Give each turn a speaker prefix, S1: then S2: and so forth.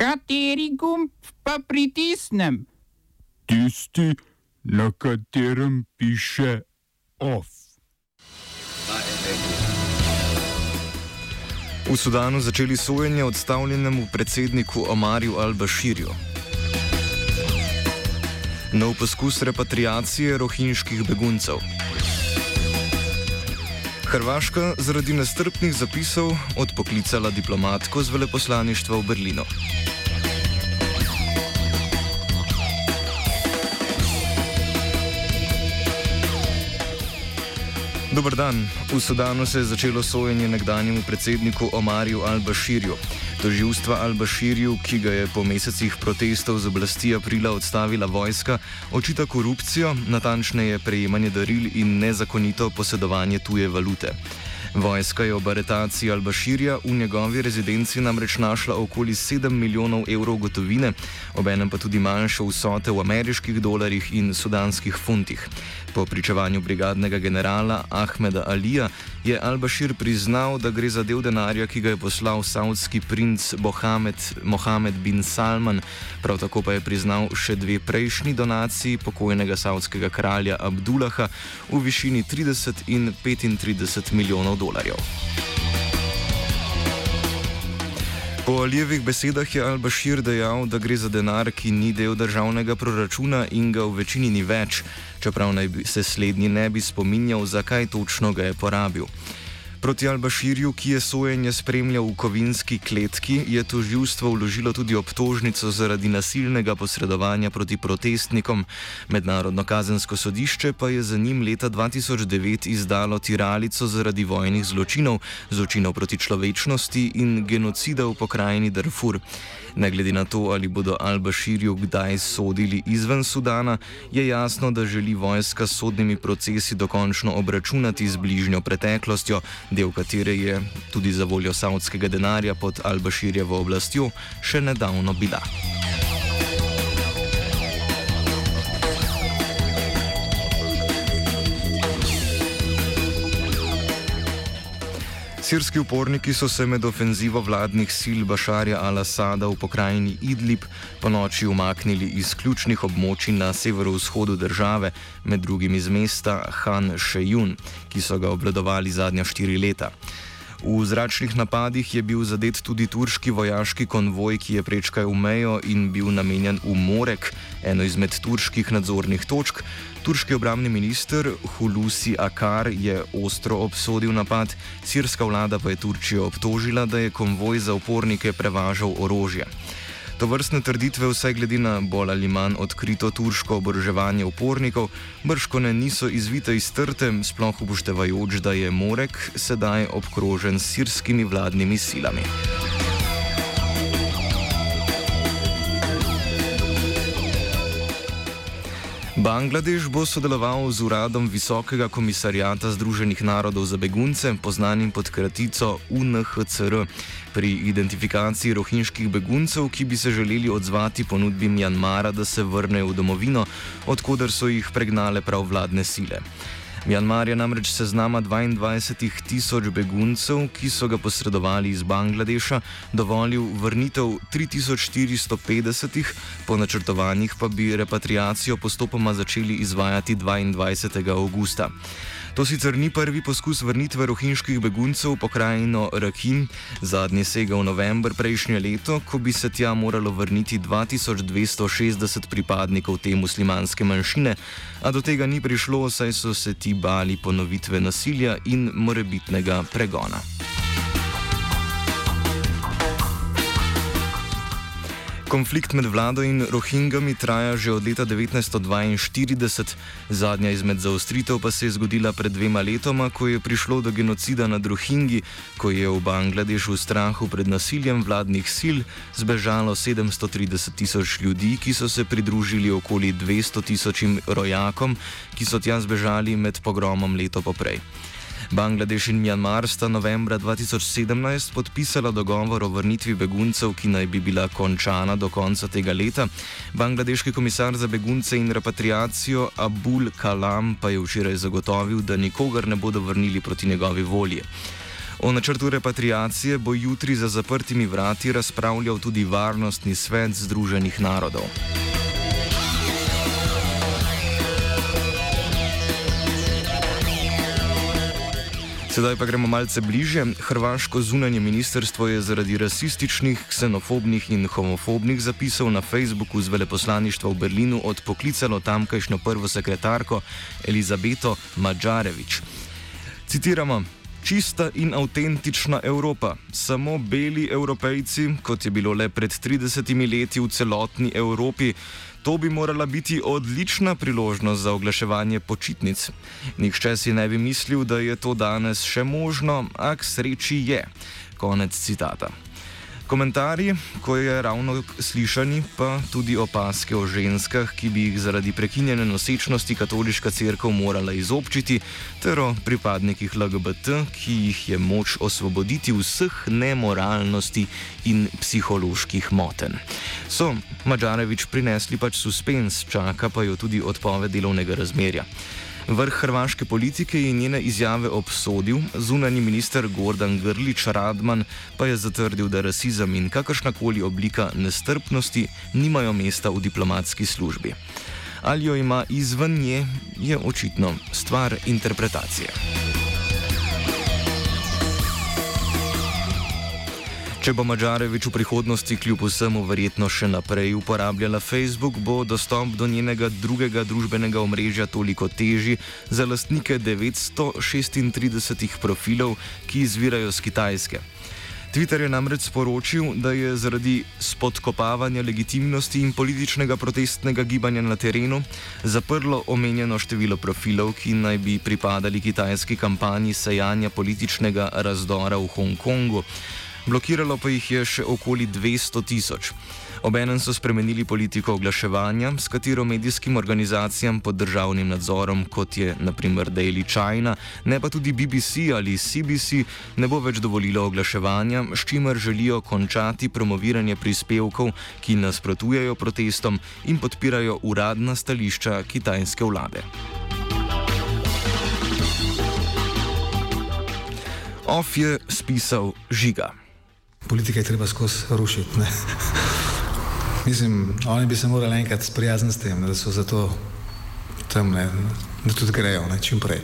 S1: Kateri gumb pa pritisnem?
S2: Tisti, na katerem piše OF.
S3: V Sudanu začeli sojenje odstavljenemu predsedniku Omarju al-Bashirju. Nov poskus repatriacije rohinjskih beguncev. Hrvaška zaradi nestrpnih zapisov odpoklicala diplomatko z veleposlaništva v Berlinu. Dobr dan. V Sudanu se je začelo sojenje nekdanjemu predsedniku Omarju al-Bashirju. Toživstva al-Bashirju, ki ga je po mesecih protestov z oblasti aprila odstavila vojska, očita korupcijo, natančneje prejemanje daril in nezakonito posedovanje tuje valute. Vojska je ob aretaciji Al-Bashirja v njegovi rezidenci namreč našla okoli 7 milijonov evrov gotovine, obenem pa tudi manjše vsote v ameriških dolarjih in sudanskih funtih. Po pričevanju brigadnega generala Ahmeda Alija je Al-Bashir priznal, da gre za del denarja, ki ga je poslal saudski princ Mohamed, Mohamed bin Salman, prav tako pa je priznal še dve prejšnji donaciji pokojnega saudskega kralja Abdullaha v višini 30 in 35 milijonov dolarjev. Po Alijevih besedah je Al-Bashir dejal, da gre za denar, ki ni del državnega proračuna in ga v večini ni več, čeprav naj se slednji ne bi spominjal, zakaj točno ga je porabil. Proti Al-Bashirju, ki je sojenje spremljal v kovinski kletki, je toživstvo vložilo tudi obtožnico zaradi nasilnega posredovanja proti protestnikom. Mednarodno kazensko sodišče pa je za njim leta 2009 izdalo tiralico zaradi vojnih zločinov, zločinov proti človečnosti in genocida v pokrajini Darfur. Ne glede na to, ali bodo Al-Bashirju kdaj sodili izven Sudana, je jasno, da želi vojska s sodnimi procesi dokončno obračunati z bližnjo preteklostjo, del katere je tudi za voljo savdskega denarja pod Al-Bashirjevo oblastjo še nedavno bila. Sirski uporniki so se med ofenzivo vladnih sil Bašarja al-Assada v pokrajini Idlib po noči umaknili iz ključnih območij na severovzhodu države, med drugim iz mesta Han Shejun, ki so ga obvladovali zadnja štiri leta. V zračnih napadih je bil zadet tudi turški vojaški konvoj, ki je prečkal mejo in bil namenjen v Morek, eno izmed turških nadzornih točk, Turški obramni minister Hulusi Akar je ostro obsodil napad, sirska vlada pa je Turčijo obtožila, da je konvoj za upornike prevažal orožje. To vrstne trditve, vsaj glede na bolj ali manj odkrito turško oboroževanje upornikov, brško ne niso izvite iz trte, sploh upoštevajoč, da je Morek sedaj obkrožen s sirskimi vladnimi silami. Bangladeš bo sodeloval z uradom Visokega komisarjata Združenih narodov za begunce, poznanim pod kratico UNHCR, pri identifikaciji rohinjskih beguncev, ki bi se želeli odzvati ponudbi Mjanmara, da se vrnejo v domovino, odkuder so jih pregnale prav vladne sile. Mjanmar je namreč seznama 22 tisoč beguncev, ki so ga posredovali iz Bangladeša, dovolil vrnitev 3450, po načrtovanjih pa bi repatriacijo postopoma začeli izvajati 22. augusta. To sicer ni prvi poskus vrnitve rohinjskih beguncev v pokrajino Rakhine, zadnji sega v novembr prejšnje leto, ko bi se tja moralo vrniti 2260 pripadnikov te muslimanske manjšine, a do tega ni prišlo, saj so se ti bali ponovitve nasilja in morebitnega pregona. Konflikt med vlado in rohingami traja že od leta 1942, zadnja izmed zaostritev pa se je zgodila pred dvema letoma, ko je prišlo do genocida nad rohingi, ko je v Bangladešu v strahu pred nasiljem vladnih sil zbežalo 730 tisoč ljudi, ki so se pridružili okoli 200 tisočim rojakom, ki so tja zbežali med pogromom leto poprej. Bangladeš in Mjanmar sta novembra 2017 podpisala dogovor o vrnitvi beguncev, ki naj bi bila končana do konca tega leta. Bangladeški komisar za begunce in repatriacijo Abul Kalam pa je včeraj zagotovil, da nikogar ne bodo vrnili proti njegovi volji. O načrtu repatriacije bo jutri za zaprtimi vrati razpravljal tudi Varnostni svet Združenih narodov. Sedaj pa gremo malce bliže. Hrvaško zunanje ministrstvo je zaradi rasističnih, ksenofobnih in homofobnih zapisov na Facebooku z veleposlaništva v Berlinu odpoklicalo tamkajšnjo prvo sekretarko Elizabeto Mađarevič. Citiramo. Čista in avtentična Evropa, samo beli evropejci, kot je bilo le pred 30 leti v celotni Evropi, To bi morala biti odlična priložnost za oglaševanje počitnic. Nihče si ne bi mislil, da je to danes še možno, a k sreči je. Konec citata. Komentarji, ko je ravno slišani, pa tudi opaske o ženskah, ki bi jih zaradi prekinjene nosečnosti katoliška crkva morala izobčiti, ter o pripadnikih LGBT, ki jih je moč osvoboditi vseh nemoralnosti in psiholoških moten. So Mačarevič prinesli pač suspens, čaka pa jo tudi odpoved delovnega razmerja. Vrh hrvaške politike je njene izjave obsodil, zunani minister Gordan Grlič Radman pa je zatrdil, da rasizem in kakršnakoli oblika nestrpnosti nimajo mesta v diplomatski službi. Ali jo ima izven nje, je očitno stvar interpretacije. Če bo Mačarevič v prihodnosti kljub vsemu verjetno še naprej uporabljala Facebook, bo dostop do njenega drugega družbenega omrežja toliko težji za lastnike 936 profilov, ki izvirajo z Kitajske. Twitter je namreč sporočil, da je zaradi spodkopavanja legitimnosti in političnega protestnega gibanja na terenu zaprlo omenjeno število profilov, ki naj bi pripadali kitajski kampanji sejanja političnega razdora v Hongkongu blokiralo pa jih je še okoli 200 tisoč. Obenem so spremenili politiko oglaševanja, s katero medijskim organizacijam pod državnim nadzorom, kot je naprimer Daily China, ne pa tudi BBC ali CBC, ne bo več dovolilo oglaševanja, s čimer želijo končati promoviranje prispevkov, ki nasprotujejo protestom in podpirajo uradna stališča kitajske vlade. Off je spisal žiga
S4: politike je treba skozi rušiti. Ne? Mislim, oni bi se morali enkrat sprijazniti s tem, da so zato tam, ne, da tudi grejo, ne, čim prej.